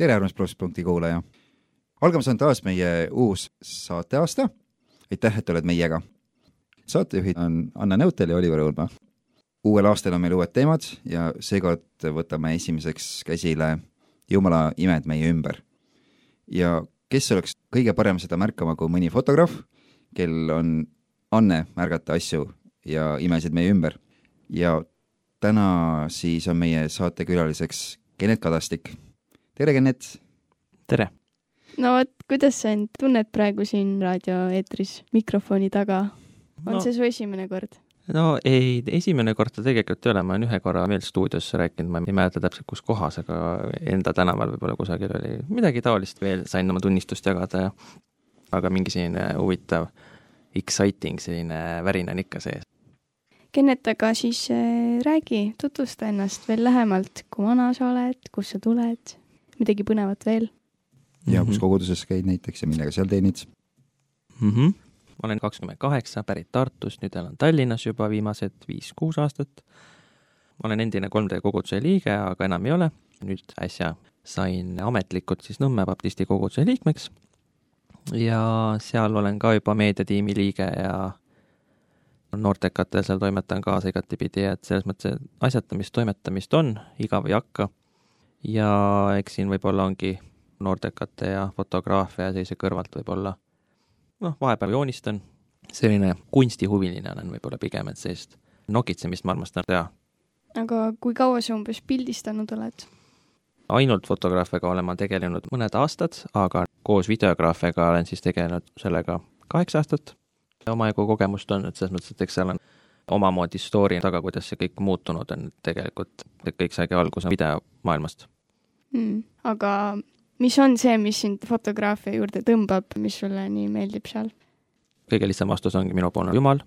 tere, armas plusspunkti kuulaja! algamas on taas meie uus saateaasta. aitäh, et oled meiega. saatejuhid on Anna Neutel ja Oliver Õulma. Uuel aastal on meil uued teemad ja seekord võtame esimeseks käsile Jumala imed meie ümber. ja kes oleks kõige parem seda märkama kui mõni fotograaf, kel on anne märgata asju ja imesid meie ümber. ja täna siis on meie saatekülaliseks Kennet Kadastik. tere, Kennet! tere! no vot, kuidas sa end tunned praegu siin raadioeetris mikrofoni taga? on No. see su esimene kord? No ei, esimene kord ta tegelikult ei ole, ma olen ühe korra veel stuudiosse rääkinud, ma ei mäleta täpselt, kus kohas, aga enda tänaval võib-olla kusagil oli midagi taolist veel, sain oma tunnistust jagada ja aga mingi selline huvitav exciting selline värin on ikka sees. Kennet, aga siis äh, räägi, tutvusta ennast veel lähemalt, kui vana sa oled, kust sa tuled, midagi põnevat veel. ja Mhm. kus koguduses käid näiteks ja millega seal teenid? mm. -hmm. Ma olen kakskümmend kaheksa, pärit Tartust, nüüd elan Tallinnas juba viimased viis-kuus aastat. ma olen endine 3D koguduse liige, aga enam ei ole. nüüd äsja sain ametlikult siis Nõmme baptisti koguduse liikmeks. ja seal olen ka juba meediatiimi liige ja noortekatel seal toimetan kaasa igatipidi, et selles mõttes asjatamist, toimetamist on, igav ei hakka. ja eks siin võib-olla ongi noortekate ja fotograafia ja sellise kõrvalt võib-olla noh, vahepeal joonistan, selline kunstihuviline olen võib-olla pigem, et sellist nokitsemist ma armastan teha. aga kui kaua sa umbes pildistanud oled? ainult fotograafiaga olen ma tegelenud mõned aastad, aga koos videograafiaga olen siis tegelenud sellega kaheksa aastat. omajagu kogemust on, et selles mõttes, et eks seal on omamoodi story taga, kuidas see kõik muutunud on, tegelikult kõik saigi alguse videomaailmast. Mm. aga mis on see, mis sind fotograafia juurde tõmbab, mis sulle nii meeldib seal? kõige lihtsam vastus ongi minupoolne Jumal,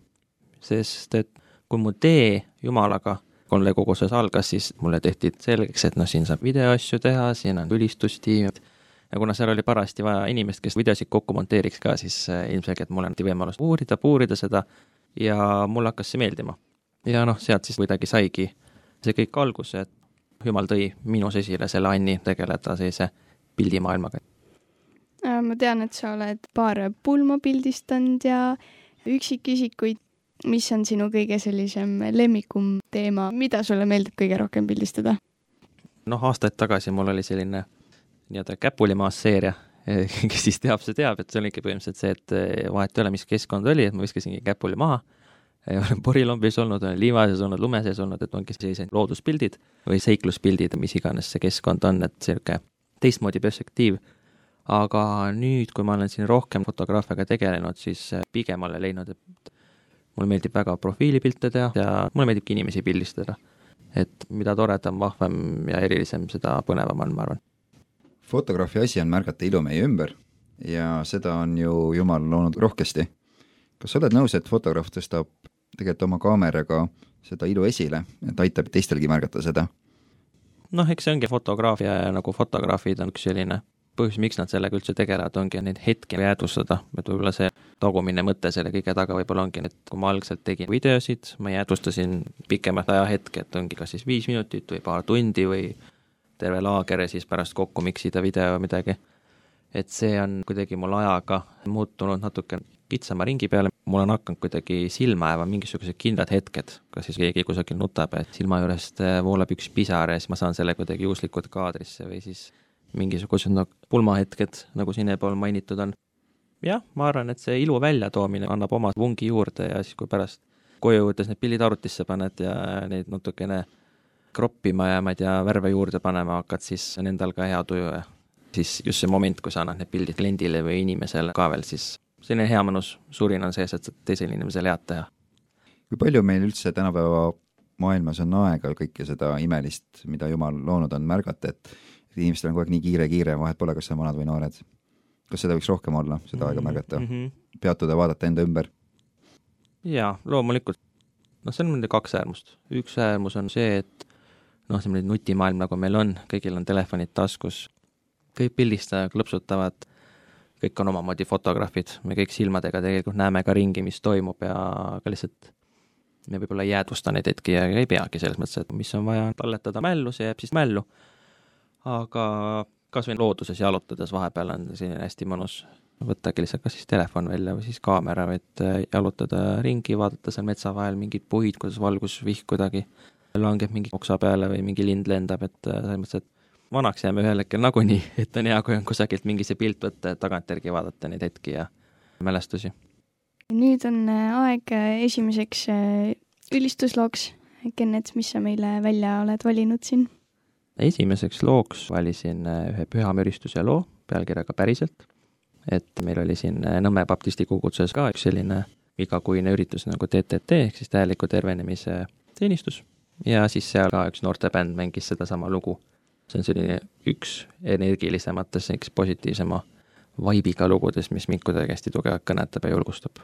sest et kui mu tee Jumalaga kolme koguses algas, siis mulle tehti selgeks, et noh, siin saab videoasju teha, siin on ülistustiim ja kuna seal oli parajasti vaja inimest, kes videosid kokku monteeriks ka, siis äh, ilmselgelt mul anti võimalus uurida, puurida seda ja mulle hakkas see meeldima. ja noh, sealt siis kuidagi saigi see kõik alguse, et Jumal tõi minus esile selle anni tegeleda sellise pildimaailmaga. Äh, ma tean, et sa oled paar pulma pildistanud ja üksikisikuid. mis on sinu kõige sellisem lemmikum teema, mida sulle meeldib kõige rohkem pildistada? noh, aastaid tagasi mul oli selline nii-öelda käpulimaas seeria, kes siis teab, see teab, et see oligi põhimõtteliselt see, et eh, vahet ei ole, mis keskkond oli, et ma viskasingi käpuli maha, olen porilombis olnud, olen liiva sees olnud, lume sees olnud, et ongi sellised looduspildid või seikluspildid, mis iganes see keskkond on, et niisugune teistmoodi perspektiiv. aga nüüd, kui ma olen siin rohkem fotograafiaga tegelenud, siis eh, pigem olen leidnud, et mulle meeldib väga profiilipilte teha ja mulle meeldibki inimesi pildistada et mida toredam, vahvem ja erilisem, seda põnevam on, ma arvan. fotograafi asi on märgata ilu meie ümber ja seda on ju Jumal loonud rohkesti. kas sa oled nõus, et fotograaf tõstab tegelikult oma kaameraga seda ilu esile, et aitab teistelgi märgata seda? noh, eks see ongi fotograafia ja nagu fotograafid on üks selline põhjus, miks nad sellega üldse tegelevad, ongi neid hetki jäädvustada, et võib-olla see tagumine mõte selle kõige taga võib-olla ongi, et kui ma algselt tegin videosid, ma jäädvustasin pikemat ajahetke, et ongi kas siis viis minutit või paar tundi või terve laager ja siis pärast kokku miksida video midagi. et see on kuidagi mul ajaga muutunud natuke kitsama ringi peale, mul on hakanud kuidagi silma jääma mingisugused kindlad hetked, kas siis keegi kusagil nutab ja silma juurest äh, voolab üks pisar ja siis ma saan selle kuidagi juhuslikult kaadrisse või siis mingisugused no, pulmahetked, nagu siin eespool mainitud on. jah, ma arvan, et see ilu väljatoomine annab oma vungi juurde ja siis, kui pärast koju jõudes need pildid arvutisse paned ja neid natukene kroppima ja ma ei tea, värve juurde panema hakkad, siis on endal ka hea tuju ja siis just see moment, kui sa annad need pildid kliendile või inimesele ka veel, siis selline hea mõnus surin on sees, et saad teisele inimesele head teha. kui palju meil üldse tänapäeva maailmas on aega kõike seda imelist, mida Jumal loonud on, märgata, et inimestel on kogu aeg nii kiire, kiire, vahet pole, kas on vanad või noored. kas seda võiks rohkem olla, seda aega märgata mm, -hmm. -hmm. peatuda, vaadata enda ümber? jaa, loomulikult. noh, seal on muidugi kaks äärmust. üks äärmus on see, et noh, selline nutimaailm, nagu meil on, kõigil on telefonid taskus, kõik pildistajad klõpsutavad, kõik on omamoodi fotograafid, me kõik silmadega tegelikult näeme ka ringi, mis toimub ja ka lihtsalt me võib-olla ei jäädvusta neid hetki ja ei peagi selles mõttes, et mis on vaja talletada mällu, see jääb siis mällu. aga kas või looduses jalutades vahepeal on selline hästi mõnus võttagi lihtsalt kas siis telefon välja või siis kaamera, et äh, jalutada ringi, vaadata seal metsa vahel mingeid puid, kuidas valgusvihk kuidagi langeb mingi oksa peale või mingi lind lendab, et äh, selles mõttes, et vanaks jääme ühel hetkel nagunii, et on hea, kui on kusagilt mingi see pilt võtta, et tagantjärgi vaadata neid hetki ja mälestusi nüüd on äh, aeg äh, esimeseks äh, ülistuslooks. Kennet, mis sa meile välja oled valinud siin? esimeseks looks valisin ühe pühamüristuse loo pealkirjaga Päriselt. et meil oli siin Nõmme baptisti koguduses ka üks selline igakuine üritus nagu TTT ehk siis täieliku tervenemise teenistus ja siis seal ka üks noortebänd mängis sedasama lugu. See on selline üks energilisematest, selliseks positiivsema vaibiga lugudest, mis mind kuidagi hästi tugevalt kõnetab ja julgustab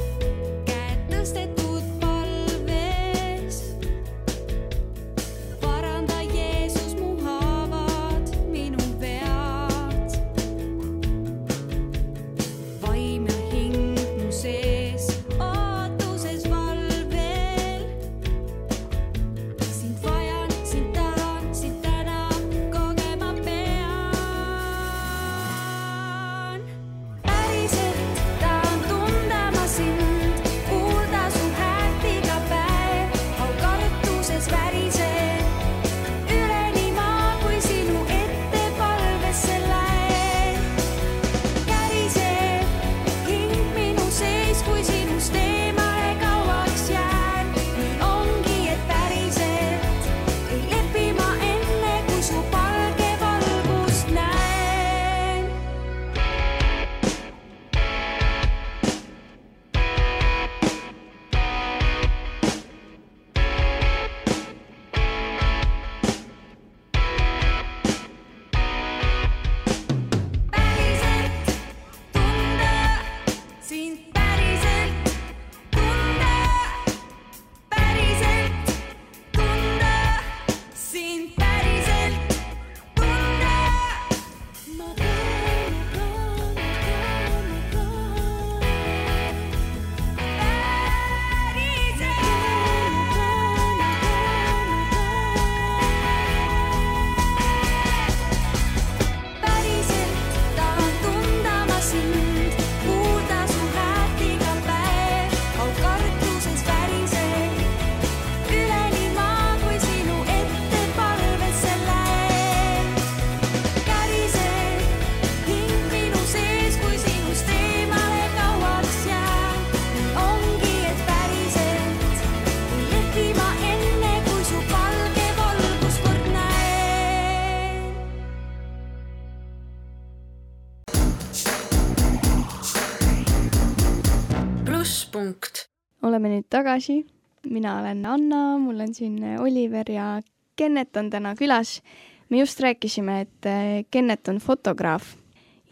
tagasi, mina olen Anna, mul on siin Oliver ja Kennet on täna külas. me just rääkisime, et eh, Kennet on fotograaf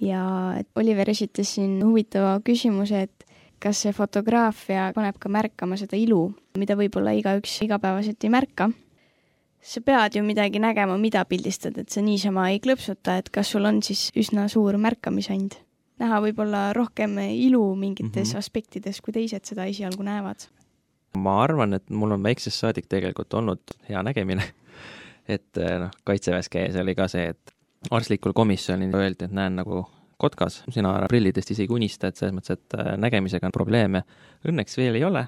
ja Oliver esitas siin huvitava küsimuse, et kas see fotograafia paneb ka märkama seda ilu, mida võib-olla igaüks igapäevaselt ei märka. sa pead ju midagi nägema, mida pildistad, et sa niisama ei klõpsuta, et kas sul on siis üsna suur märkamisand? näha võib-olla rohkem ilu mingites mm -hmm. aspektides, kui teised seda esialgu näevad. Ma arvan, et mul on väiksest saadik tegelikult olnud hea nägemine. et noh, kaitseväes käies oli ka see, et arstlikul komisjonil öeldi, et näen nagu kotkas, sina prillidest isegi unista, et selles mõttes, et äh, nägemisega on probleeme. Õnneks veel ei ole,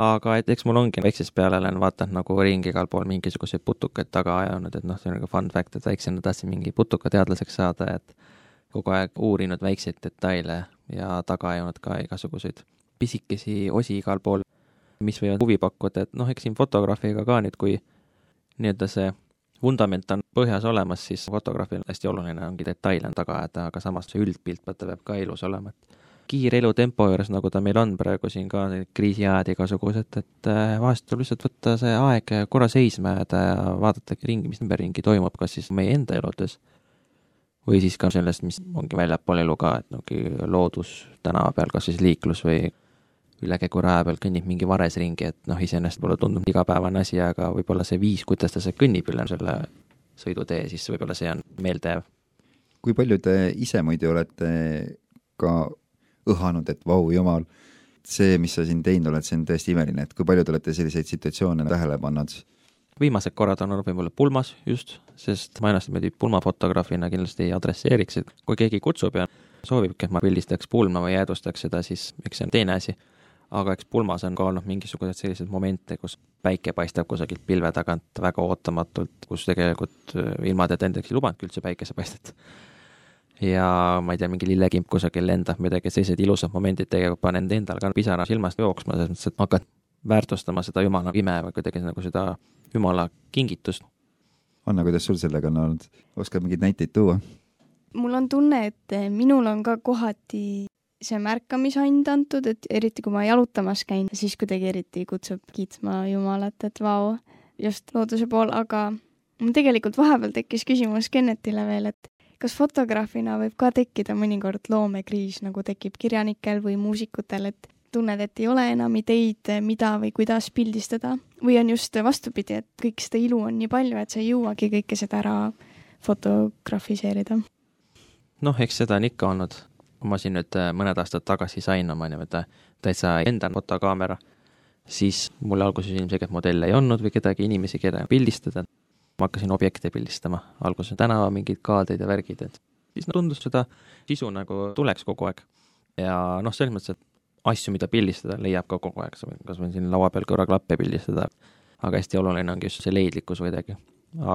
aga et eks mul ongi väiksest peale olen vaadanud nagu ringi igal pool mingisuguseid putukaid taga ajanud, et noh, see on nagu fun fact, et väiksena tahtsin mingi putukateadlaseks saada, et kogu aeg uurinud väikseid detaile ja taga ajanud ka igasuguseid pisikesi osi igal pool, mis võivad huvi pakkuda, et noh, eks siin fotograafiga ka nüüd, kui nii-öelda see vundament on põhjas olemas, siis fotograafil hästi oluline ongi detaile taga ajada, aga samas see üldpilt vaata peab ka ilus olema, et kiire elutempo juures, nagu ta meil on praegu siin ka, kriisiajad igasugused, et äh, vahest tuleb lihtsalt võtta see aeg korra seisma jääda ja vaadata ringi, mis ümberringi toimub, kas siis meie enda eludes või siis ka sellest, mis ongi väljapool elu ka, et nagu loodus tänava peal, kas siis liiklus või üle Keguraja peal kõnnib mingi vares ringi, et noh, iseenesest võib-olla tundub igapäevane asi, aga võib-olla see viis, kuidas ta seal kõnnib üle selle sõidutee, siis võib-olla see on meeldejääv. kui palju te ise muidu olete ka õhanud, et vau, jumal, see, mis sa siin teinud oled, see on tõesti imeline, et kui palju te olete selliseid situatsioone tähele pannud? viimased korrad on olnud võib-olla pulmas just, sest ma ennast niimoodi pulmafotograafina kindlasti ei adresseeriks, et kui keegi kutsub ja soovibki, et ma pildistaks pulma või jäädvustaks seda, siis eks see on teine asi aga eks pulmas on ka olnud mingisuguseid selliseid momente, kus päike paistab kusagilt pilve tagant väga ootamatult, kus tegelikult äh, ilma teda endaks ei lubanudki üldse päikesepaistet. ja ma ei tea, mingi lillekimp kusagil lendab, midagi, sellised ilusad momendid tegelikult panevad endal ka pisara silmast jooksma, selles mõttes, et hakkad väärtustama seda jumala ime või kuidagi nagu seda jumala kingitust. Anna, kuidas sul sellega on olnud, oskad mingeid näiteid tuua? mul on tunne, et minul on ka kohati see märkamisand antud, et eriti kui ma jalutamas käin, siis kuidagi eriti kutsub kiitma Jumalat, et vau, just looduse pool, aga mul tegelikult vahepeal tekkis küsimus Kennetile veel, et kas fotograafina võib ka tekkida mõnikord loomekriis, nagu tekib kirjanikel või muusikutel, et tunned, et ei ole enam ideid, mida või kuidas pildistada? Või on just vastupidi, et kõik seda ilu on nii palju, et sa ei jõuagi kõike seda ära fotografiseerida? noh, eks seda on ikka olnud ma siin nüüd äh, mõned aastad tagasi sain oma nii-öelda täitsa enda fotokaamera, siis mul alguses ilmselgelt modelle ei olnud või kedagi inimesi, keda pildistada. ma hakkasin objekte pildistama, alguses tänava mingeid kaadreid ja värgid, et siis tundus seda sisu nagu tuleks kogu aeg. ja noh, selles mõttes, et asju, mida pildistada, leiab ka kogu aeg, kas või siin laua peal kõrvaklappe pildistada, aga hästi oluline ongi just see leidlikkus kuidagi.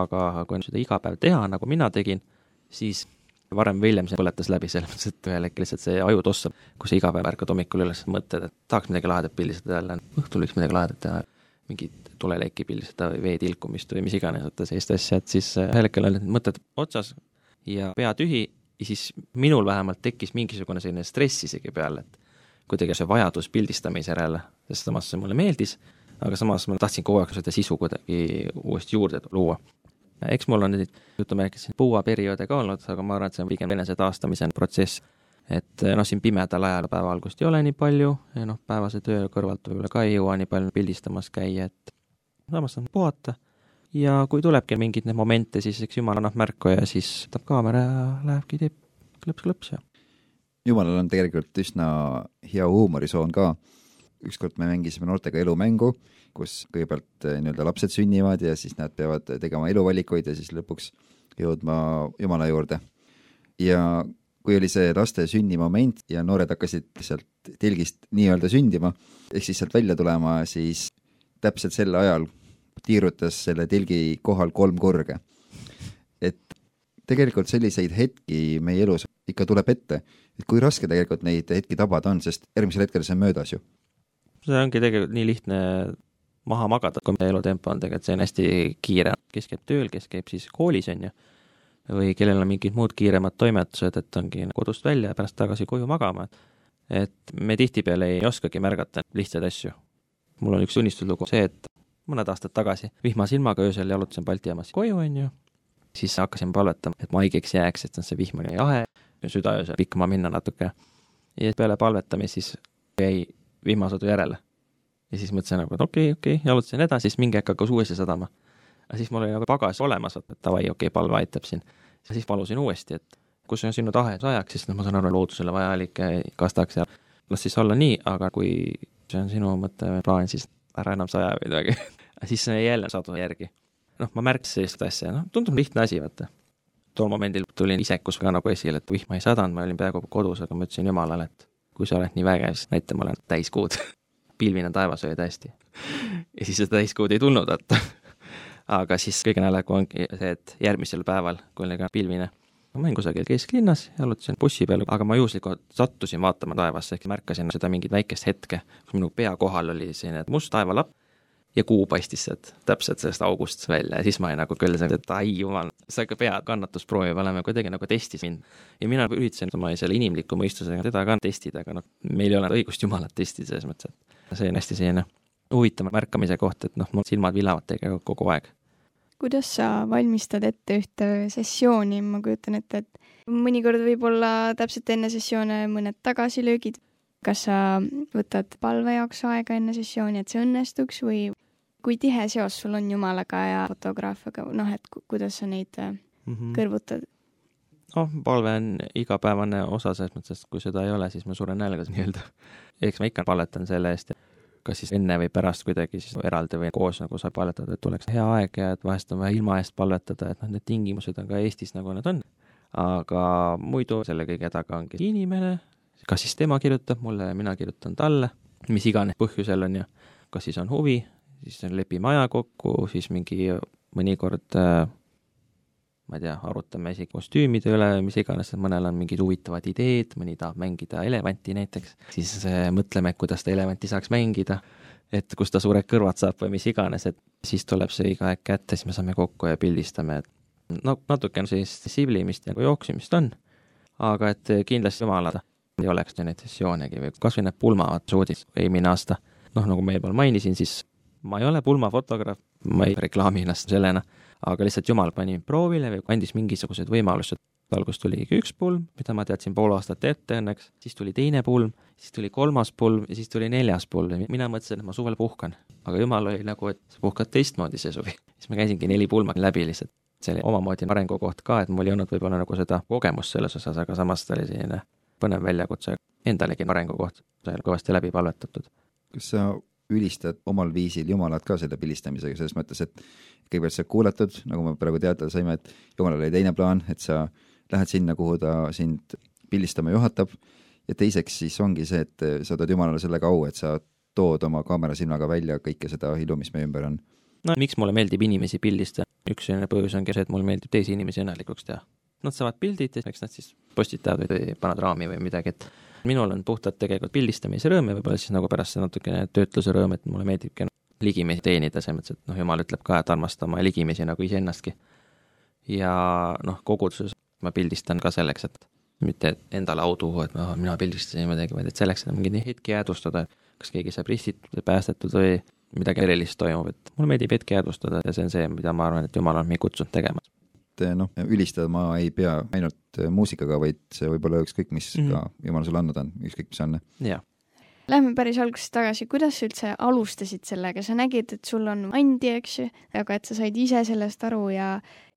aga kui seda iga päev teha, nagu mina tegin, siis varem või hiljem see põletas läbi, selles mõttes, et ühel hetkel lihtsalt see aju tossab, kui sa iga päev ärkad hommikul üles, mõtled, et tahaks midagi lahedat pildistada jälle, õhtul võiks midagi lahedat teha, mingit tuleleki pildistada või vee tilkumist või mis iganes, et sellist asja, et siis äh, ühel hetkel on need mõtted otsas ja pea tühi ja siis minul vähemalt tekkis mingisugune selline stress isegi peale, et kuidagi see vajadus pildistamise järele, sest samas see mulle meeldis, aga samas ma tahtsin kogu aeg seda sisu kuidagi uuesti juurde luua eks mul on neid, ütleme, puuaperioode ka olnud, aga ma arvan, et see on pigem enese taastamise protsess. et noh, siin pimedal ajal päevavalgust ei ole nii palju ja noh, päevase töö kõrvalt võib-olla ka ei jõua nii palju pildistamas käia, et samas saan puhata ja kui tulebki mingeid neid momente, siis eks jumal annab märku ja siis võtab kaamera ja lähebki, teeb klõps-klõps ja jumalal on tegelikult üsna hea huumorisoon ka. Ükskord me mängisime noortega elumängu kus kõigepealt eh, nii-öelda lapsed sünnivad ja siis nad peavad tegema eluvalikuid ja siis lõpuks jõudma Jumala juurde. ja kui oli see laste sünnimoment ja noored hakkasid sealt telgist nii-öelda sündima, ehk siis sealt välja tulema, siis täpselt sel ajal tiirutas selle telgi kohal kolm kurge. et tegelikult selliseid hetki meie elus ikka tuleb ette, et kui raske tegelikult neid hetki tabada on, sest järgmisel hetkel see on möödas ju. See ongi tegelikult nii lihtne maha magada, kui meie elutempo on tegelikult, see on hästi kiire, kes käib tööl, kes käib siis koolis, on ju, või kellel on mingid muud kiiremad toimetused, et ongi kodust välja ja pärast tagasi koju magama. et me tihtipeale ei oskagi märgata lihtsaid asju. mul on üks unistuslugu see, et mõned aastad tagasi vihmase ilmaga öösel jalutasin Balti jaamas koju, on ju, siis hakkasin palvetama, et ma haigeks jääks, et see vihm oli jahe, südaöösel pikkama minna natuke. ja peale palvetamist siis jäi vihmasadu järele. ja siis mõtlesin nagu, et okei okay,, okei okay,, jalutasin edasi, siis mingi hetk hakkas uuesti sadama. aga siis mul oli nagu pagas olemas, et davai, okei okay,, palve aitab siin. siis palusin uuesti, et kus on sinu tahe sajaks, siis noh, ma saan aru, loodusele vajalik kastaks ja las siis olla nii, aga kui see on sinu mõte või plaan, siis ära enam saja või midagi siis jälle sadu järgi. noh, ma märkasin sellist asja, noh, tundub lihtne asi, vaata. tol momendil tuli isekus ka nagu esile, et vihma ei sadanud, ma olin peaaegu kodus, aga ma ütlesin Jumalale, et kui sa oled nii vägev, siis näita mulle täiskuud pilvine taevas oli tõesti. ja siis seda täiskuud ei tulnud, vaata aga siis kõige naljakam ongi see, et järgmisel päeval, kui oli ka pilvine, ma olin kusagil kesklinnas, jalutasin bussi peal, aga ma juhuslikult sattusin vaatama taevasse, ehk märkasin seda mingit väikest hetke, kus minu pea kohal oli selline must taevalapp ja kuu paistis sealt täpselt sellest august välja ja siis ma olin nagu küll see, et ai jumal, sa ikka pead kannatusproovi panema, kuidagi nagu testis mind. ja mina üritasin oma selle inimliku mõistusega teda ka testida, aga noh, meil ei ole õigust Jumalat testida selles mõttes, et see on hästi selline huvitav märkamise koht, et noh, mul silmad vilavad tegelikult kogu aeg. kuidas sa valmistad ette ühte sessiooni, ma kujutan ette, et mõnikord võib olla täpselt enne sessioone mõned tagasilöögid kas sa võtad palve jaoks aega enne sessiooni, et see õnnestuks või kui tihe seos sul on Jumalaga ja fotograafiaga, noh, et kuidas sa neid mm -hmm. kõrvutad? noh, palve on igapäevane osa selles mõttes, et kui seda ei ole, siis ma suren nälga nii-öelda. eks ma ikka palvetan selle eest, kas siis enne või pärast kuidagi siis eraldi või koos nagu saab palvetada, et tuleks hea aeg ja et vahest on vaja ilma eest palvetada, et noh, need tingimused on ka Eestis nagu nad on. aga muidu selle kõige taga ongi inimene, kas siis tema kirjutab mulle ja mina kirjutan talle, mis iganes põhjusel on ju, kas siis on huvi, siis lepime aja kokku, siis mingi mõnikord äh, ma ei tea, arutame isegi kostüümide üle, mis iganes, mõnel on mingid huvitavad ideed, mõni tahab mängida elevanti näiteks, siis äh, mõtleme, kuidas ta elevanti saaks mängida, et kust ta suured kõrvad saab või mis iganes, et siis tuleb see õige aeg kätte, siis me saame kokku ja pildistame, et no natuke on sellist siblimist ja jooksmist on, aga et kindlasti jumalada ei oleks neid sessioonegi või kas või need pulmavad shoot'id eelmine aasta. noh, nagu ma eelpool mainisin, siis ma ei ole pulmafotograaf, ma ei reklaami ennast sellena, aga lihtsalt jumal pani proovile või andis mingisugused võimalused. alguses tuligi üks pulm, mida ma teadsin pool aastat ette õnneks, siis tuli teine pulm, siis tuli kolmas pulm ja siis tuli neljas pulm ja mina mõtlesin, et ma suvel puhkan. aga jumal oli nagu, et sa puhkad teistmoodi see suvi. siis ma käisingi neli pulma läbi lihtsalt. see oli omamoodi arengukoht ka, et mul ei olnud võib-olla nagu seda kogemust selles osas, aga samas ta oli selline põnev väljakutse, endalegi arengukoht, sai kõvasti läbi palvetatud. kas sa ülistad omal viisil Jumalat ka selle pilistamisega, selles mõttes, et kõigepealt sa kuulatud, nagu me praegu teada saime, et Jumalal oli teine plaan, et sa lähed sinna, kuhu ta sind pildistama juhatab, ja teiseks siis ongi see, et sa tood Jumalale sellega au, et sa tood oma kaamera silmaga välja kõike seda ilu, mis meie ümber on. no miks mulle meeldib inimesi pildistada, üks selline põhjus ongi see, et mulle meeldib teisi inimesi õnnelikuks teha nad saavad pildid ja eks nad siis postitavad või panevad raami või midagi, et minul on puhtalt tegelikult pildistamise rõõm ja võib-olla siis nagu pärast see natukene töötluse rõõm, et mulle meeldibki ligimesi teenida, selles mõttes, et noh, jumal ütleb ka, et armasta oma ligimesi nagu iseennastki. ja noh, koguduses ma pildistan ka selleks, et mitte endale au tuua, et noh, mina pildistasin midagi, vaid et selleks, et mingeid hetki jäädvustada, kas keegi saab ristitud, päästetud või midagi erilist toimub, et mulle meeldib hetki jäädvustada ja see on see, mida ma arvan, et Jumal on meid kutsunud tegema et noh, ülistada ma ei pea ainult muusikaga, vaid see võib olla ükskõik, mis mm -hmm. ka jumal sulle andnud on, ükskõik mis on. jah. Lähme päris algusest tagasi, kuidas sa üldse alustasid sellega, sa nägid, et sul on andi, eks ju, aga et sa said ise sellest aru ja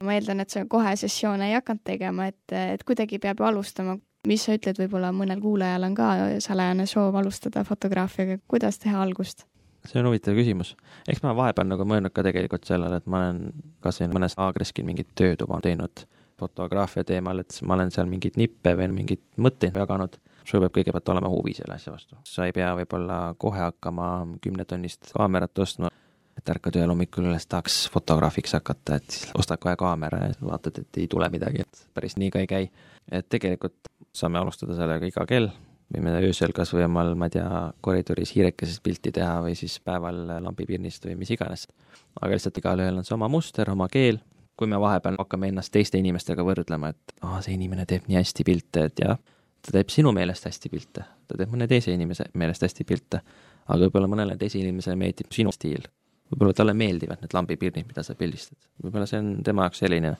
ma eeldan, et sa kohe sessioone ei hakanud tegema, et, et kuidagi peab ju alustama. mis sa ütled, võib-olla mõnel kuulajal on ka salajane soov alustada fotograafiaga, kuidas teha algust? See on huvitav küsimus. eks ma vahepeal nagu mõelnud ka tegelikult sellele, et ma olen kas või mõnes Agreskil mingit töötuba teinud fotograafia teemal, et ma olen seal mingeid nippe või mingeid mõtteid jaganud. sul peab kõigepealt olema huvi selle asja vastu. sa ei pea võib-olla kohe hakkama kümnetonnist kaamerat ostma, et ärkad ühel hommikul üles, tahaks fotograafiks hakata, et siis ostad kohe kaamera ja vaatad, et ei tule midagi, et päris nii ka ei käi. et tegelikult saame alustada sellega iga kell võime öösel kas või omal, ma ei tea, koridoris hiirekesest pilti teha või siis päeval lambipirnist või mis iganes. aga lihtsalt igalühel on see oma muster, oma keel, kui me vahepeal hakkame ennast teiste inimestega võrdlema, et aa, see inimene teeb nii hästi pilte, et jah, ta teeb sinu meelest hästi pilte, ta teeb mõne teise inimese meelest hästi pilte, aga võib-olla mõnele teisele inimesele meeldib sinu stiil. võib-olla talle meeldivad need lambipirnid, mida sa pildistad. võib-olla see on tema jaoks selline,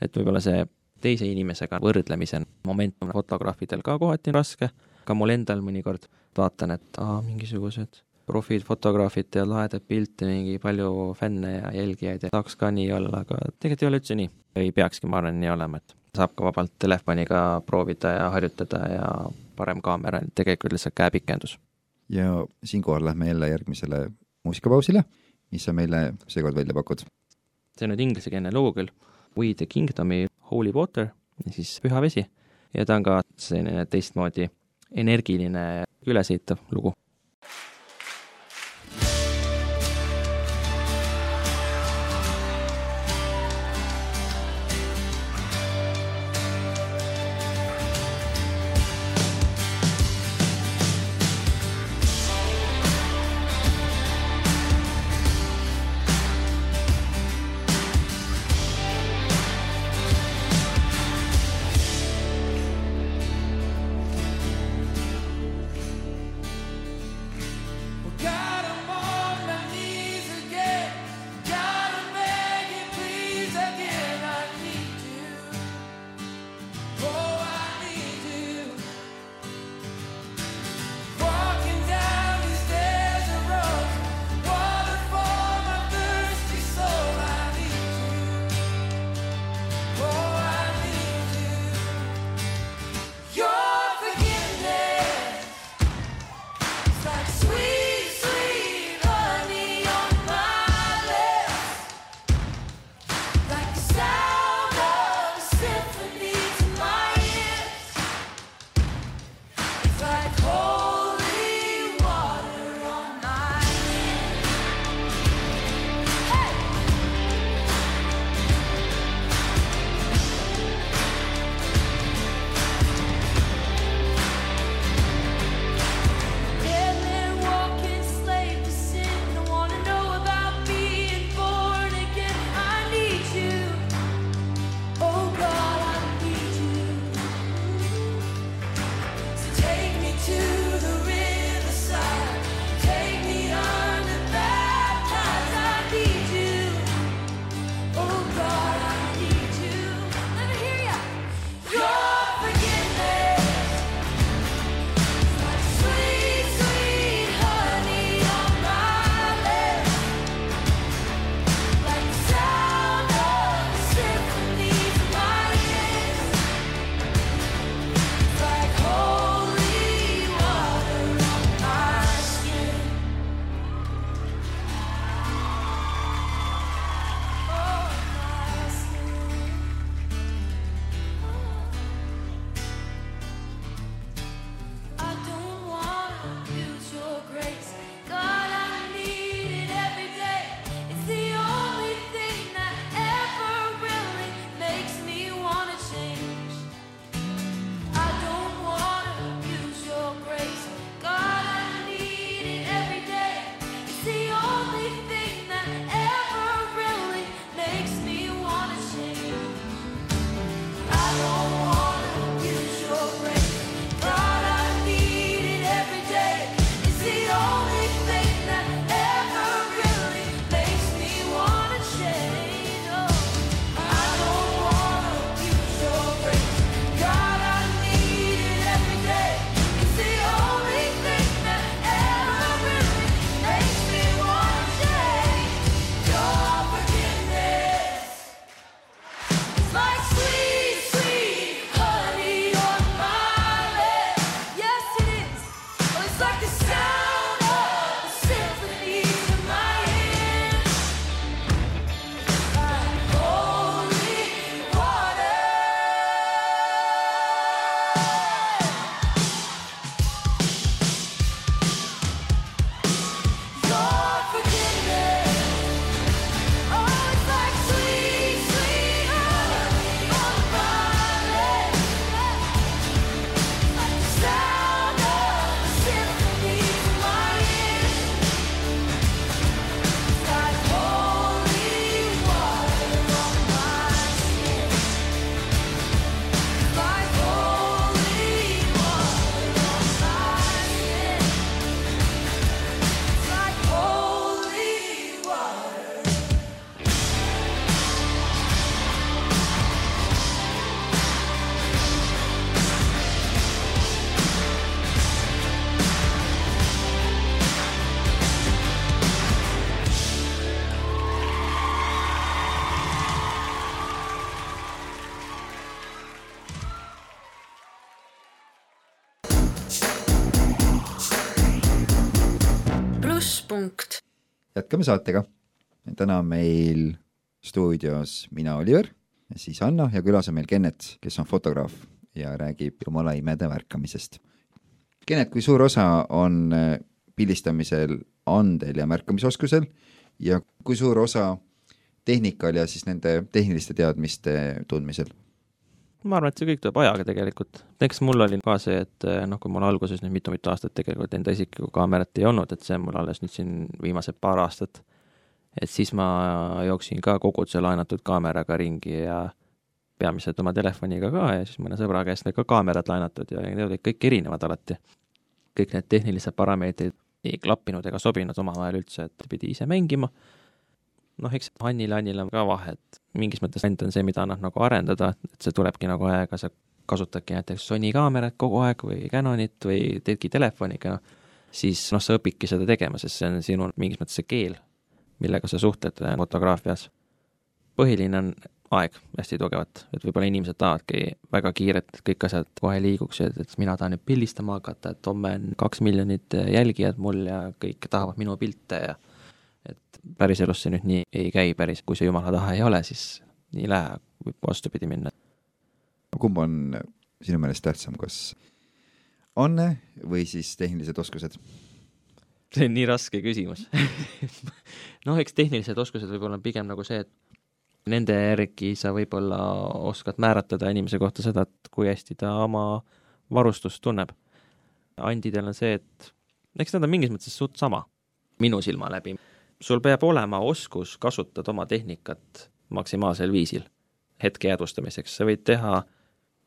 et võib-olla see teise inimesega võrdlemise moment on fotograafidel ka kohati raske, ka mul endal mõnikord vaatan, et aa, mingisugused profid, fotograafid teevad lahedaid pilte, mingi palju fänne ja jälgijaid ja tahaks ka nii olla, aga tegelikult ei ole üldse nii. ei peakski, ma arvan, nii olema, et saab ka vabalt telefoniga proovida ja harjutada ja parem kaamera tegelikult lihtsalt käepikendus. ja siinkohal lähme jälle järgmisele muusikapausile, mis sa meile seekord välja pakud? see on nüüd inglisekeelne lugu küll, We the Kingdomi Holy Water, siis püha vesi, ja ta on ka selline teistmoodi energiline, ülesehitav lugu plusspunkt, jätkame saatega. täna on meil stuudios mina, Oliver, siis Anna ja külas on meil Kennet, kes on fotograaf ja räägib jumala imede märkamisest. Kennet, kui suur osa on äh, pildistamisel andel ja märkamisoskusel ja kui suur osa tehnikal ja siis nende tehniliste teadmiste tundmisel? Ma arvan, et see kõik tuleb ajaga tegelikult. näiteks mul oli ka see, et eh, noh, kui mul alguses nüüd mitu-mitu aastat tegelikult enda isiklikku kaamerat ei olnud, et see on mul alles nüüd siin viimased paar aastat, et siis ma jooksin ka koguduse laenatud kaameraga ringi ja peamiselt oma telefoniga ka ja siis mõne sõbra käest ka kaamerad laenatud ja need olid kõik erinevad alati. kõik need tehnilised parameetrid ei klappinud ega sobinud omavahel üldse, et pidi ise mängima noh, eks Hannil ja Annil on ka vahe, et mingis mõttes ainult on see, mida annab nagu arendada, et see tulebki nagu aega, sa kasutadki näiteks Sony kaamerat kogu aeg või Canonit või teedki telefoniga, siis noh, sa õpidki seda tegema, sest see on sinu mingis mõttes see keel, millega sa suhtled äh, fotograafias. põhiline on aeg hästi tugevat, et võib-olla inimesed tahavadki väga kiiret, et kõik asjad kohe liiguks, et, et mina tahan nüüd pildistama hakata, et homme on kaks miljonit jälgijat mul ja kõik tahavad minu pilte ja et päriselus see nüüd nii ei käi päris, kui see jumala tahe ei ole, siis nii ei lähe, võib vastupidi minna. kumb on sinu meelest tähtsam, kas anne või siis tehnilised oskused? see on nii raske küsimus noh, eks tehnilised oskused võib-olla on pigem nagu see, et nende järgi sa võib-olla oskad määratleda inimese kohta seda, et kui hästi ta oma varustust tunneb. andidel on see, et eks nad on mingis mõttes suht sama, minu silma läbi sul peab olema oskus kasutada oma tehnikat maksimaalsel viisil hetke jäädvustamiseks, sa võid teha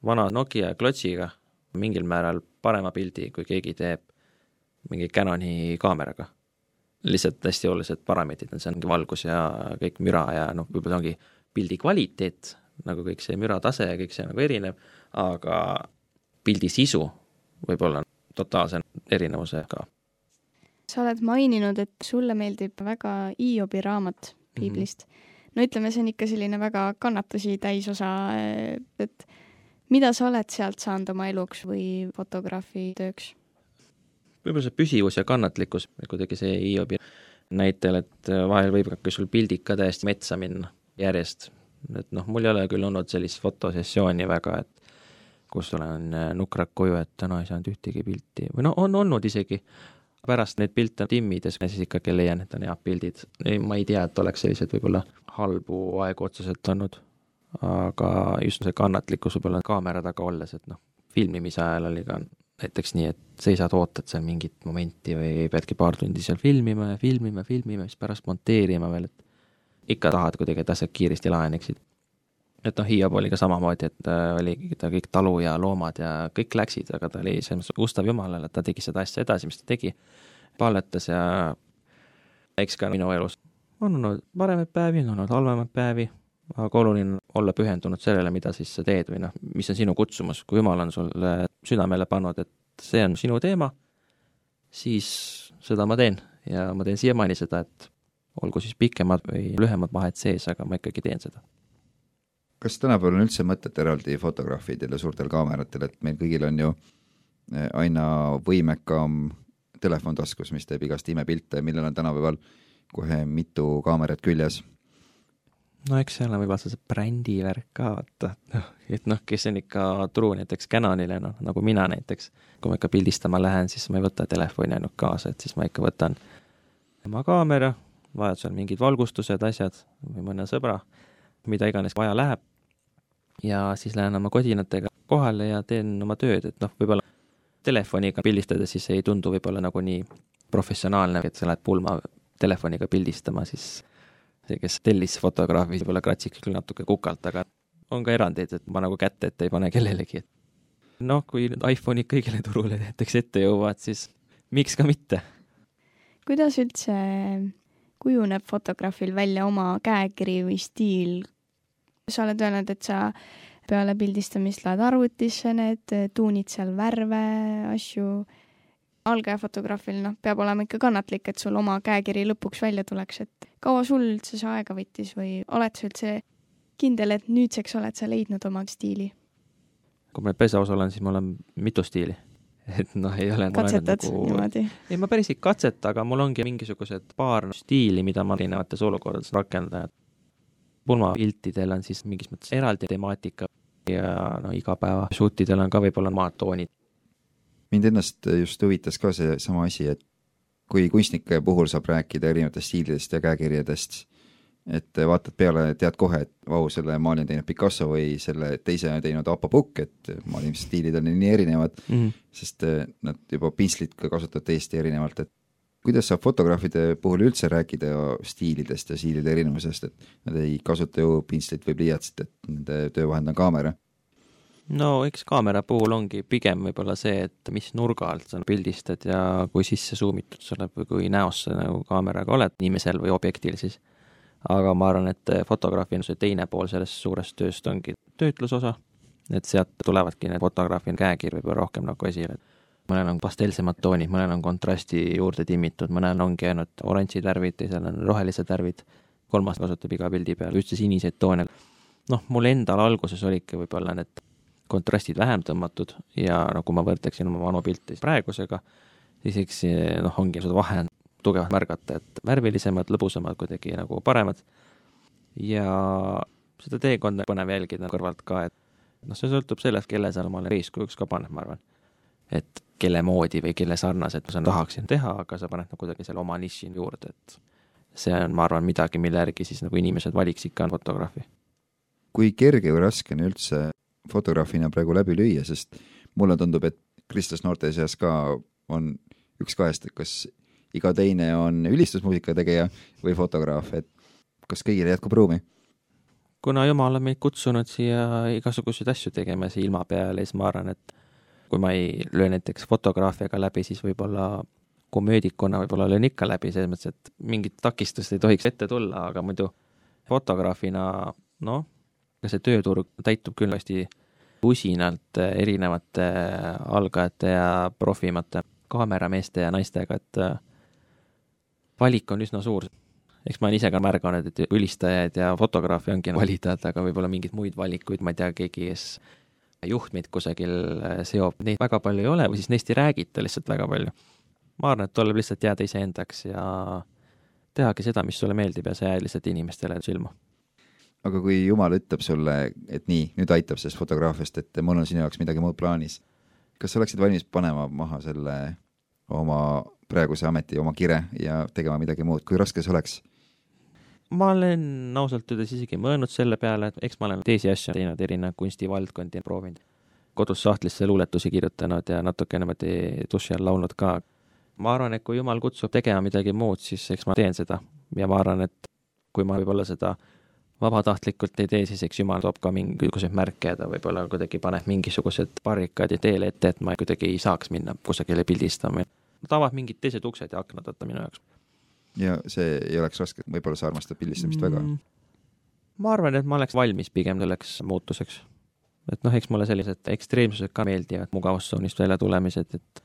vana Nokia klotsiga mingil määral parema pildi, kui keegi teeb mingi Canoni kaameraga. lihtsalt hästi olulised parameetrid on, see ongi valgus ja kõik müra ja noh, võib-olla ongi pildi kvaliteet, nagu kõik see müratase ja kõik see nagu erinev, aga pildi sisu võib olla totaalse erinevusega sa oled maininud, et sulle meeldib väga Hiobi raamat piiblist mm. -hmm. no ütleme, see on ikka selline väga kannatusi täis osa, et mida sa oled sealt saanud oma eluks või fotograafi tööks? võib-olla see püsivus ja kannatlikkus, kuidagi see Hiobi näitel, et vahel võib ka sul pildid ka täiesti metsa minna järjest. et noh, mul ei ole küll olnud sellist fotosessiooni väga, et kus olen nukrad koju, et täna ei saanud ühtegi pilti või no on olnud isegi, pärast neid pilte timmides ma siis ikkagi leian, et on head pildid. ei, ma ei tea, et oleks selliseid võib-olla halbu aegu otseselt olnud, aga just see kannatlikkus võib-olla kaamera taga olles, et noh, filmimise ajal oli ka näiteks nii, et seisad, ootad seal mingit momenti või peadki paar tundi seal filmima ja filmima, filmima, siis pärast monteerima veel, et ikka tahad kuidagi, et asjad kiiresti laheneksid et noh, Hiob oli ka samamoodi, et äh, oli ta kõik talu ja loomad ja kõik läksid, aga ta oli selles mõttes ustav Jumalale, et ta tegi seda asja edasi, mis ta tegi, palvetas ja eks ka minu elus on olnud paremaid päevi, on olnud halvemaid päevi, aga oluline on olla pühendunud sellele, mida siis sa teed või noh, mis on sinu kutsumus, kui Jumal on sulle südamele pannud, et see on sinu teema, siis seda ma teen. Ja ma teen siiamaani seda, et olgu siis pikemad või lühemad vahed sees, aga ma ikkagi teen seda kas tänapäeval on üldse mõtet eraldi fotograafidel ja suurtel kaameratel, et meil kõigil on ju eh, aina võimekam telefon taskus, mis teeb igast imepilte, millel on tänapäeval kohe mitu kaamerat küljes. no eks seal on võib-olla see brändi värk ka, vaata, noh, et noh, kes on ikka truu näiteks Canonile, noh, nagu mina näiteks, kui ma ikka pildistama lähen, siis ma ei võta telefoni ainult kaasa, et siis ma ikka võtan oma kaamera, vajadusel mingid valgustused, asjad või mõne sõbra, mida iganes vaja läheb. Ja siis lähen oma kodinatega kohale ja teen oma tööd, et noh, võib-olla telefoniga pildistades siis ei tundu võib-olla nagu nii professionaalne, et sa lähed pulma telefoniga pildistama, siis see, kes tellis fotograafi, võib-olla kratsib küll natuke kukalt, aga on ka erandeid, et ma nagu kätte ette ei pane kellelegi, et noh, kui nüüd iPhone'id kõigile turule näiteks ette jõuavad, siis miks ka mitte. kuidas üldse kujuneb fotograafil välja oma käekiri või stiil, sa oled öelnud, et sa peale pildistamist lähed arvutisse need, tuunid seal värve, asju. algaja fotograafil, noh, peab olema ikka kannatlik, et sul oma käekiri lõpuks välja tuleks, et kaua sul üldse see aega võttis või oled sa üldse kindel, et nüüdseks oled sa leidnud oma stiili? kui ma aus olen, siis mul on mitu stiili. et noh, ei ole katsetad nagu... niimoodi? ei, ma päris ei katseta, aga mul ongi mingisugused paar stiili, mida ma erinevates olukordades rakendan. Pulmapiltidel on siis mingis mõttes eraldi temaatika ja no igapäeva shootidel on ka võib-olla omad toonid. mind ennast just huvitas ka seesama asi, et kui kunstnike puhul saab rääkida erinevatest stiilidest ja käekirjadest, et vaatad peale, tead kohe, et vau, selle maali on teinud Picasso või selle teise on teinud Apa Pukk, et maalimisstiilid on nii erinevad mm, -hmm. sest eh, nad juba pintslit ka kasutavad täiesti erinevalt, et kuidas saab fotograafide puhul üldse rääkida stiilidest ja stiilide erinevusest, et nad ei kasuta ju pintslit või pliiatsit, et nende töövahend on kaamera? no eks kaamera puhul ongi pigem võib-olla see, et mis nurga alt sa pildistad ja kui sisse suumitud sa oled või kui näos sa nagu kaameraga oled inimesel või objektil siis aga ma arvan, et fotograafi on see teine pool sellest suurest tööst ongi töötlusosa, et sealt tulevadki need fotograafi käekirj võib-olla rohkem nagu esile. Mõnel on pastelsemad toonid, mõnel on kontrasti juurde timmitud, mõnel ongi ainult oranžid värvid, teisel on rohelised värvid, kolmas kasutab iga pildi peal üldse siniseid toone. noh, mul endal alguses olidki võib-olla need kontrastid vähem tõmmatud ja no kui ma võrdleksin oma vanu pilte praegusega, siis eks noh, ongi seda vahe on tugevalt märgata, et värvilisemad, lõbusamad, kuidagi nagu paremad. ja seda teekonda põnev jälgida kõrvalt ka, et noh, see sõltub sellest, kelle sa omale eeskujuks ka paned, ma arvan. et kelle moodi või kelle sarnaselt ma seda tahaksin teha, aga sa paned nagu kuidagi selle oma niši juurde, et see on, ma arvan, midagi, mille järgi siis nagu inimesed valiks ikka fotograafi. kui kerge või raske on üldse fotograafina praegu läbi lüüa, sest mulle tundub, et kristlas noorte seas ka on üks kahest, et kas iga teine on ülistusmuusika tegija või fotograaf, et kas kõigile jätkub ruumi? kuna Jumal on meid kutsunud siia igasuguseid asju tegema siia ilma peale, siis ma arvan, et kui ma ei löö näiteks fotograafiaga läbi, siis võib-olla komöödikuna võib-olla löön ikka läbi, selles mõttes, et mingit takistust ei tohiks ette tulla, aga muidu fotograafina noh, see tööturg täitub küll hästi usinalt erinevate algajate ja profimate kaamerameeste ja naistega, et valik on üsna suur. eks ma olen ise ka märganud, et ülistajaid ja fotograafe ongi valida, et aga võib-olla mingeid muid valikuid, ma ei tea, keegi, kes juhtmeid kusagil äh, seob, neid väga palju ei ole või siis neist ei räägita lihtsalt väga palju. ma arvan, et tuleb lihtsalt jääda iseendaks ja tehagi seda, mis sulle meeldib ja sa jääd lihtsalt inimestele silma. aga kui Jumal ütleb sulle, et nii, nüüd aitab sellest fotograafiast, et mul on sinu jaoks midagi muud plaanis, kas sa oleksid valmis panema maha selle oma praeguse ameti oma kire ja tegema midagi muud, kui raske see oleks? Ma olen ausalt öeldes isegi mõelnud selle peale, et eks ma olen teisi asju teinud, erinevaid kunstivaldkondi proovinud. kodus sahtlisse luuletusi kirjutanud ja natuke niimoodi duši all laulnud ka. ma arvan, et kui jumal kutsub tegema midagi muud, siis eks ma teen seda ja ma arvan, et kui ma võib-olla seda vabatahtlikult ei tee, siis eks jumal toob ka mingisuguseid märke ja ta võib-olla kuidagi paneb mingisugused barrikaadid teele ette, et ma kuidagi ei saaks minna kusagile pildistama. ta avab mingid teised uksed ja aknad, vaata minu jaoks. Ja see ei oleks raske, võib-olla sa armastad pildistamist mm, väga? ma arvan, et ma oleks valmis pigem selleks muutuseks. et noh, eks mulle sellised ekstreemsused ka meeldivad, mugavustsoonist välja tulemised, et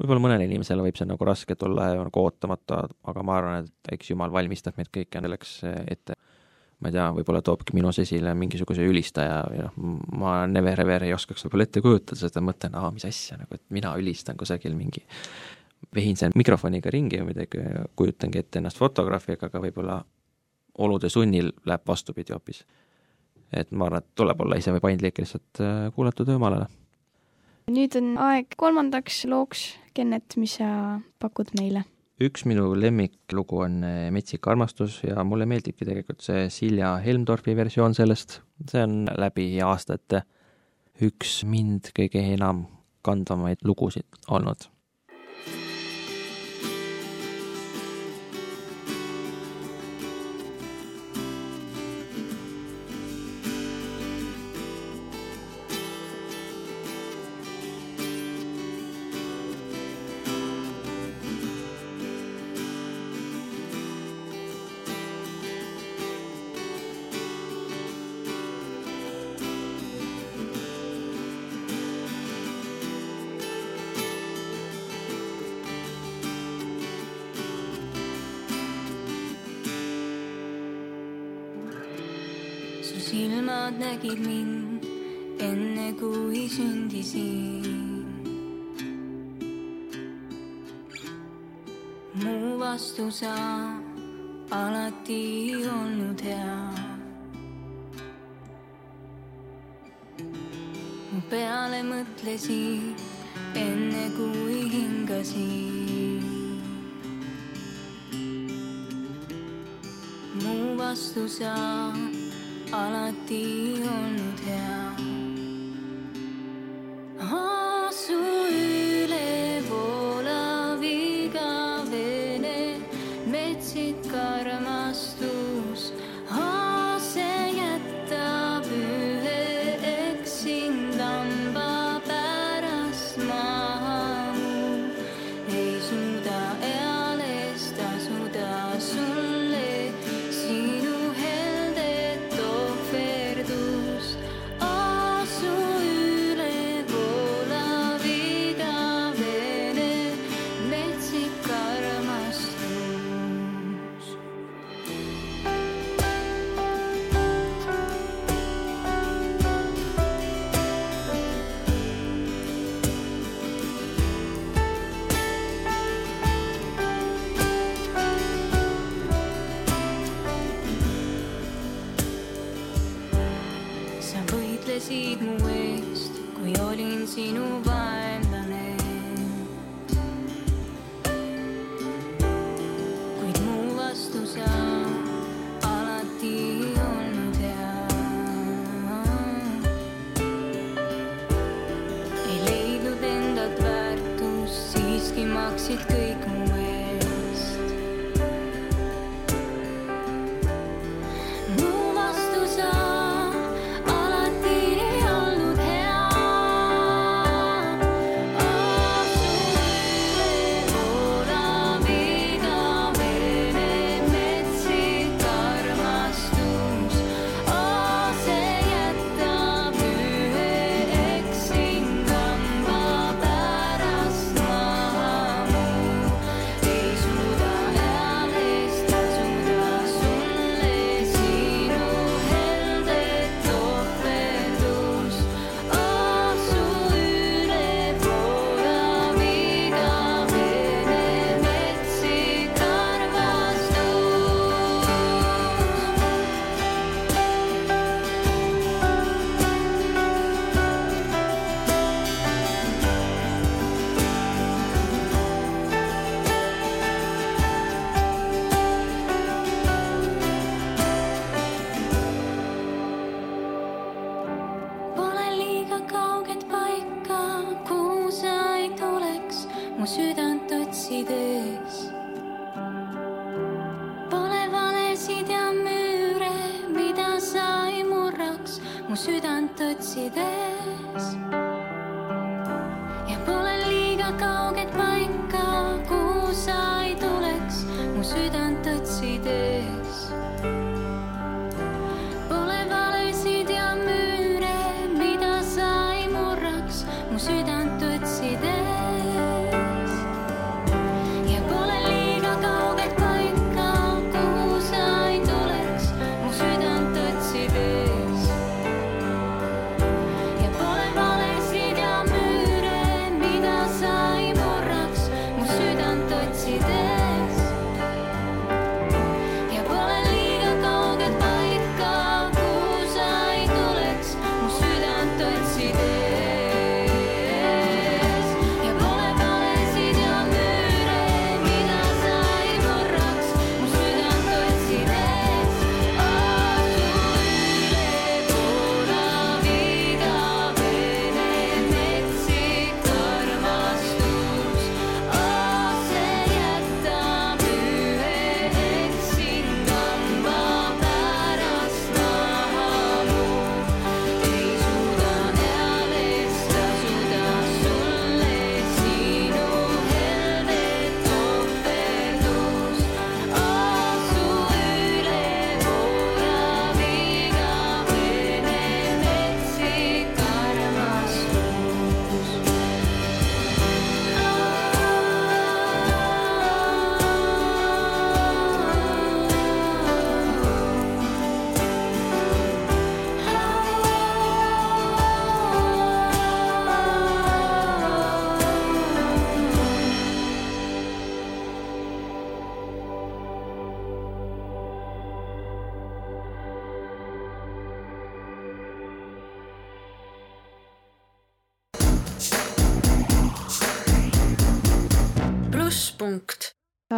võib-olla mõnele inimesele võib see nagu raske tulla ja nagu ootamatu, aga ma arvan, et eks jumal valmistab meid kõiki selleks ette ma ei tea, võib-olla toobki minus esile mingisuguse ülistaja või noh, ma never ever ei oskaks võib-olla ette kujutada seda, mõtlen, aa, mis asja nagu, et mina ülistan kusagil mingi, vehin seal mikrofoniga ringi või midagi, kujutangi ette ennast fotograafiga, aga võib-olla olude sunnil läheb vastupidi hoopis. et ma arvan, et tuleb olla ise või paindlik lihtsalt äh, kuulata töömaalale. nüüd on aeg kolmandaks looks, Kennet, mis sa pakud meile? üks minu lemmiklugu on eh, Metsik armastus ja mulle meeldibki tegelikult see Silja Helmdorfi versioon sellest, see on läbi aastate üks mind kõige enam kandvamaid lugusid olnud silmad nägid mind enne kui sündisin. mu vastu sa alati olnud hea. mu peale mõtlesid enne kui hingasin. mu vastu sa alat the theo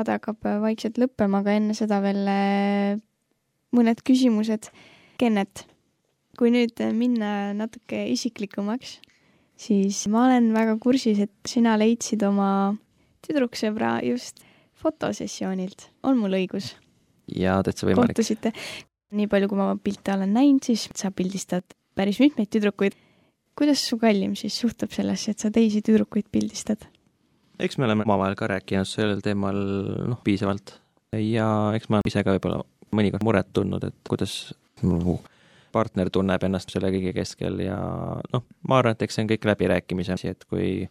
saade hakkab vaikselt lõppema, aga enne seda veel äh, mõned küsimused. Kennet, kui nüüd minna natuke isiklikumaks, siis ma olen väga kursis, et sina leidsid oma tüdruksõbra just fotosessioonilt, on mul õigus? ja täitsa võimalik. kohtusite? nii palju, kui ma pilte olen näinud, siis sa pildistad päris mitmeid tüdrukuid. kuidas su kallim siis suhtub sellesse, et sa teisi tüdrukuid pildistad? Eks me oleme omavahel ka rääkinud sellel teemal noh, piisavalt ja eks ma ise ka võib-olla mõnikord muret tundnud, et kuidas mu partner tunneb ennast selle kõige keskel ja noh, ma arvan, et eks see on kõik läbirääkimise asi, et kui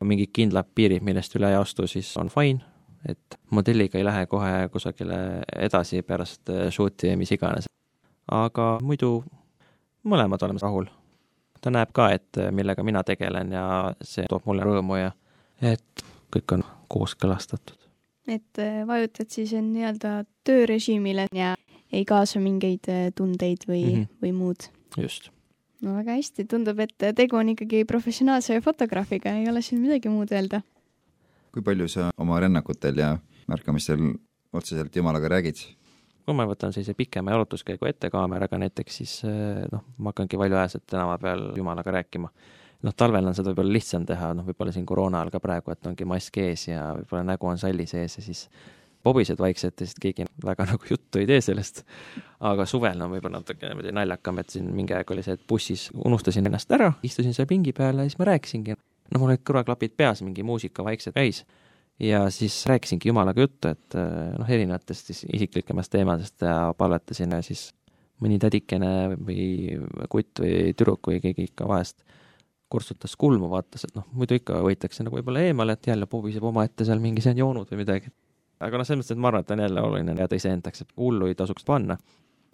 on mingid kindlad piirid, millest üle ei astu, siis on fine, et modelliga ei lähe kohe kusagile edasi pärast äh, shoot'i või mis iganes. aga muidu mõlemad oleme rahul. ta näeb ka, et äh, millega mina tegelen ja see toob mulle rõõmu ja et kõik on kooskõlastatud. et äh, vajutad siis nii-öelda töörežiimile ja ei kaasa mingeid tundeid või mm, -hmm. või muud? just. no väga hästi, tundub, et tegu on ikkagi professionaalse fotograafiga, ei ole siin midagi muud öelda kui palju sa oma rännakutel ja märkamistel otseselt Jumalaga räägid? kui ma võtan sellise pikema jalutuskäigu ette kaameraga näiteks, siis noh, ma hakkangi valjuhäälselt tänava peal Jumalaga rääkima. Noh, talvel on seda võib-olla lihtsam teha, noh, võib-olla siin koroona ajal ka praegu, et ongi mask ees ja võib-olla nägu on salli sees ja siis pobised vaikselt ja siis keegi väga nagu juttu ei tee sellest. aga suvel on võib-olla natuke niimoodi naljakam, et siin mingi aeg oli see, et bussis unustasin ennast ära, istusin seal pingi peal ja siis ma rääkisingi noh, mul olid kõrvaklapid peas, mingi muusika vaikselt käis. ja siis rääkisingi jumalaga juttu, et eh, noh, erinevatest siis isiklikemast teemadest ja palvetasin ja siis mõni tädikene või kutt või tüdruk või keegi ikka vahest kurtsutas kulmu, vaatas, et noh, muidu ikka võitakse nagu võib-olla eemale, et jälle pobiseb omaette seal mingi, see on joonud või midagi. aga noh, selles mõttes, et ma arvan, et on jälle oluline jääda iseendaks, et hullu ei tasuks panna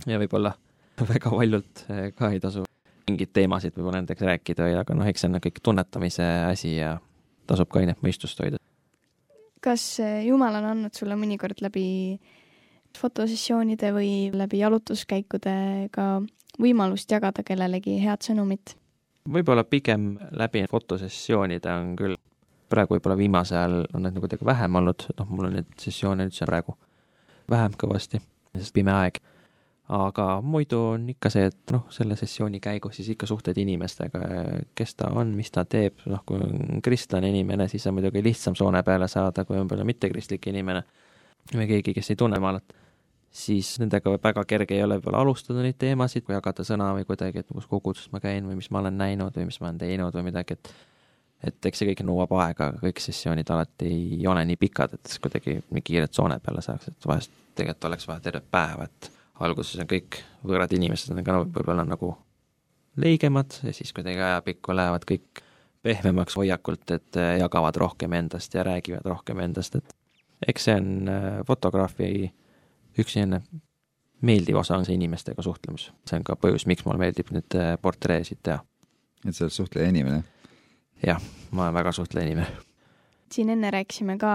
ja võib-olla väga valjult eh, ka ei tasu mingeid teemasid võib-olla nendega rääkida, aga noh, eks see on kõik tunnetamise asi ja tasub ka ainet mõistust hoida. kas eh, Jumal on andnud sulle mõnikord läbi fotosessioonide või läbi jalutuskäikude ka võimalust jagada kellelegi head sõnumit? Võib-olla pigem läbi fotosessioonide on küll, praegu võib-olla viimasel ajal on neid nagu kuidagi vähem olnud, noh, mul on neid sessioone üldse praegu vähem kõvasti, sest pime aeg. Aga muidu on ikka see, et noh, selle sessiooni käigus siis ikka suhtled inimestega, kes ta on, mis ta teeb, noh, kui on kristlane inimene, siis on muidugi lihtsam soone peale saada, kui on võib-olla mittekristlik inimene. Või keegi, kes ei tunne Jumalat, siis nendega väga kerge ei ole võib-olla alustada neid teemasid või jagada sõna või kuidagi, et kus koguduses ma käin või mis ma olen näinud või mis ma olen teinud või midagi, et et eks see kõik nõuab aega, aga kõik sessioonid alati ei ole nii pikad, et kuidagi nii kiirelt soone peale saaks, et vahest tegelikult oleks vaja tervet päeva, et alguses on kõik võõrad inimesed on ka võib-olla nagu leigemad ja siis kuidagi ajapikku lähevad kõik pehmemaks hoiakult, et äh, jagavad rohkem endast ja räägivad rohkem endast, et eks see on äh, fotograafi üks selline meeldiv osa on see inimestega suhtlemus. see on ka põhjus, miks mulle meeldib neid äh, portreesid teha. et sa oled suhtleja inimene? jah, ma olen väga suhtleja inimene. siin enne rääkisime ka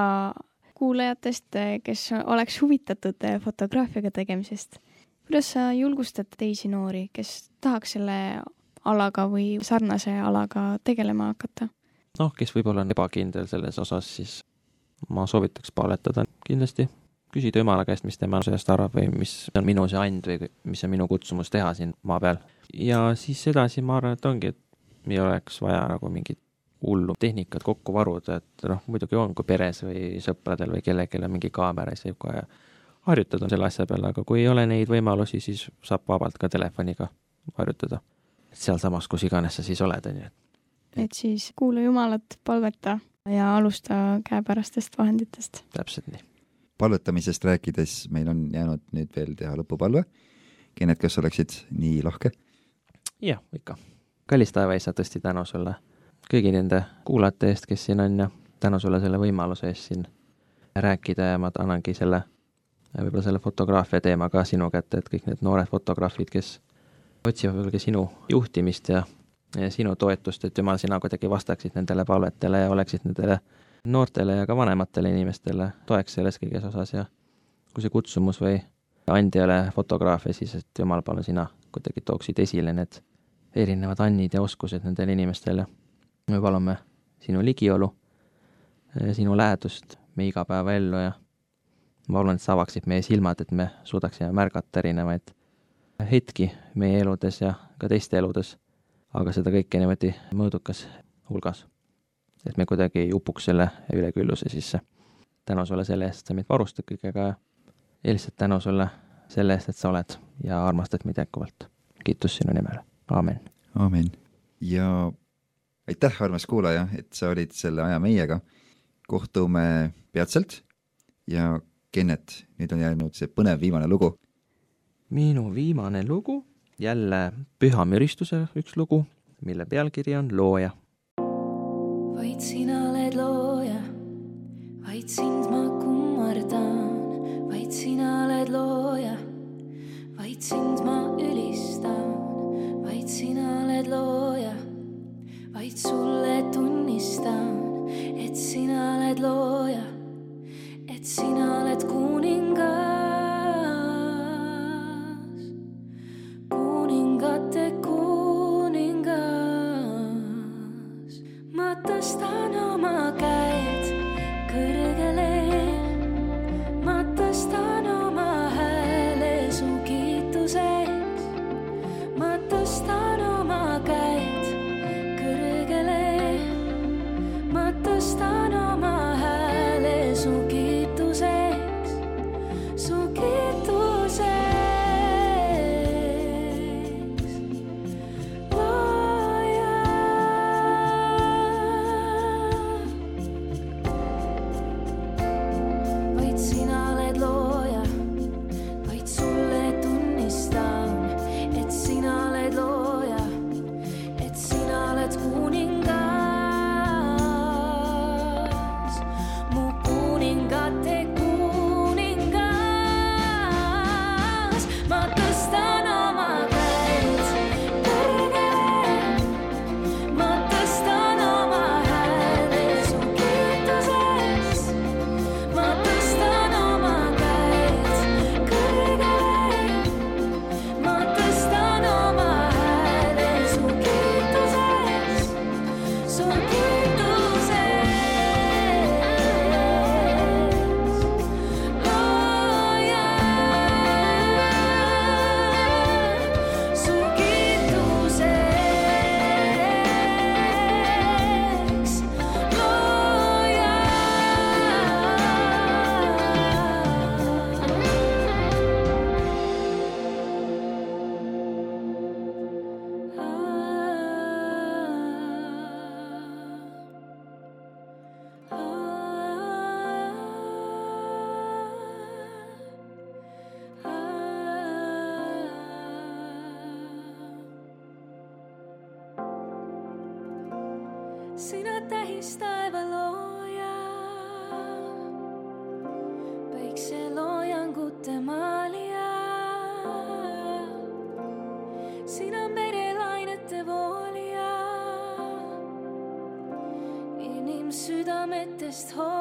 kuulajatest, kes oleks huvitatud fotograafiaga tegemisest kuidas sa julgustad teisi noori, kes tahaks selle alaga või sarnase alaga tegelema hakata? noh, kes võib-olla on ebakindel selles osas, siis ma soovitaks palvetada kindlasti, küsida Jumala käest, mis tema sellest arvab või mis on minu see and või mis on minu kutsumus teha siin maa peal. ja siis edasi ma arvan, et ongi, et ei oleks vaja nagu mingit hullu tehnikat kokku varuda, et noh, muidugi on, kui peres või sõpradel või kellelgi on mingi kaamera, siis võib kohe harjutada selle asja peale, aga kui ei ole neid võimalusi, siis saab vabalt ka telefoniga harjutada. sealsamas, kus iganes sa siis oled, on ju. et siis kuula Jumalat, palveta ja alusta käepärastest vahenditest. täpselt nii. Palvetamisest rääkides meil on jäänud nüüd veel teha lõpupalve. Kennet, kas oleksid nii lahke? jah, ikka. kallis taevaisa, tõesti tänu sulle kõigi nende kuulajate eest, kes siin on ja tänu sulle selle võimaluse eest siin rääkida ja ma annangi selle võib-olla selle fotograafia teema ka sinu kätte, et kõik need noored fotograafid, kes otsivad võib-olla ka sinu juhtimist ja, ja sinu toetust, et jumal, sina kuidagi vastaksid nendele palvetele ja oleksid nendele noortele ja ka vanematele inimestele toeks selles kõiges osas ja kui see kutsumus või and ei ole fotograafia, siis et jumal, palun sina kuidagi tooksid esile need erinevad annid ja oskused nendele inimestele. me palume sinu ligiolu, sinu lähedust meie igapäevaellu ja ma arvan, et see avaksid meie silmad, et me suudaksime märgata erinevaid hetki meie eludes ja ka teiste eludes, aga seda kõike niimoodi mõõdukas hulgas. Et me kuidagi ei upuks selle ülekülluse sisse. tänu sulle selle eest, et sa meid varustad kõigega ja lihtsalt tänu sulle selle eest, et sa oled ja armastad meid jätkuvalt. kiitus sinu nimele, aamen. aamen. ja aitäh, armas kuulaja, et sa olid selle aja meiega. kohtume peatselt ja Kennet, nüüd on jäänud see põnev viimane lugu. minu viimane lugu, jälle Püha Müristuse üks lugu, mille pealkiri on Looja. Vaid sina oled looja, vaid sind ma kummardan, vaid sina oled looja, vaid sind ma ülistan, vaid sina oled looja, vaid sulle tunnistan, et sina oled looja, et sina oled kuningas, just hold